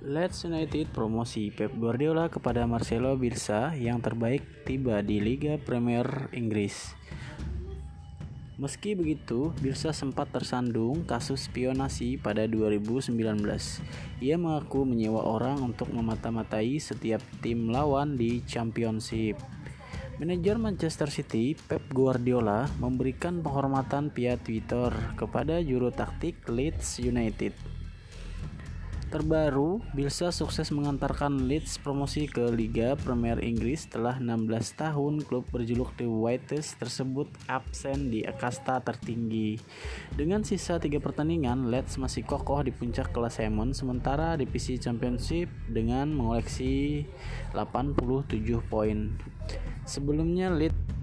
Leeds United promosi Pep Guardiola kepada Marcelo Bielsa yang terbaik tiba di Liga Premier Inggris. Meski begitu, Bielsa sempat tersandung kasus spionasi pada 2019. Ia mengaku menyewa orang untuk memata-matai setiap tim lawan di Championship. Manajer Manchester City, Pep Guardiola, memberikan penghormatan via Twitter kepada juru taktik Leeds United. Terbaru, Bielsa sukses mengantarkan Leeds promosi ke Liga Premier Inggris setelah 16 tahun klub berjuluk The Whites tersebut absen di kasta tertinggi. Dengan sisa tiga pertandingan, Leeds masih kokoh di puncak kelas Simon sementara divisi Championship dengan mengoleksi 87 poin. Sebelumnya Leeds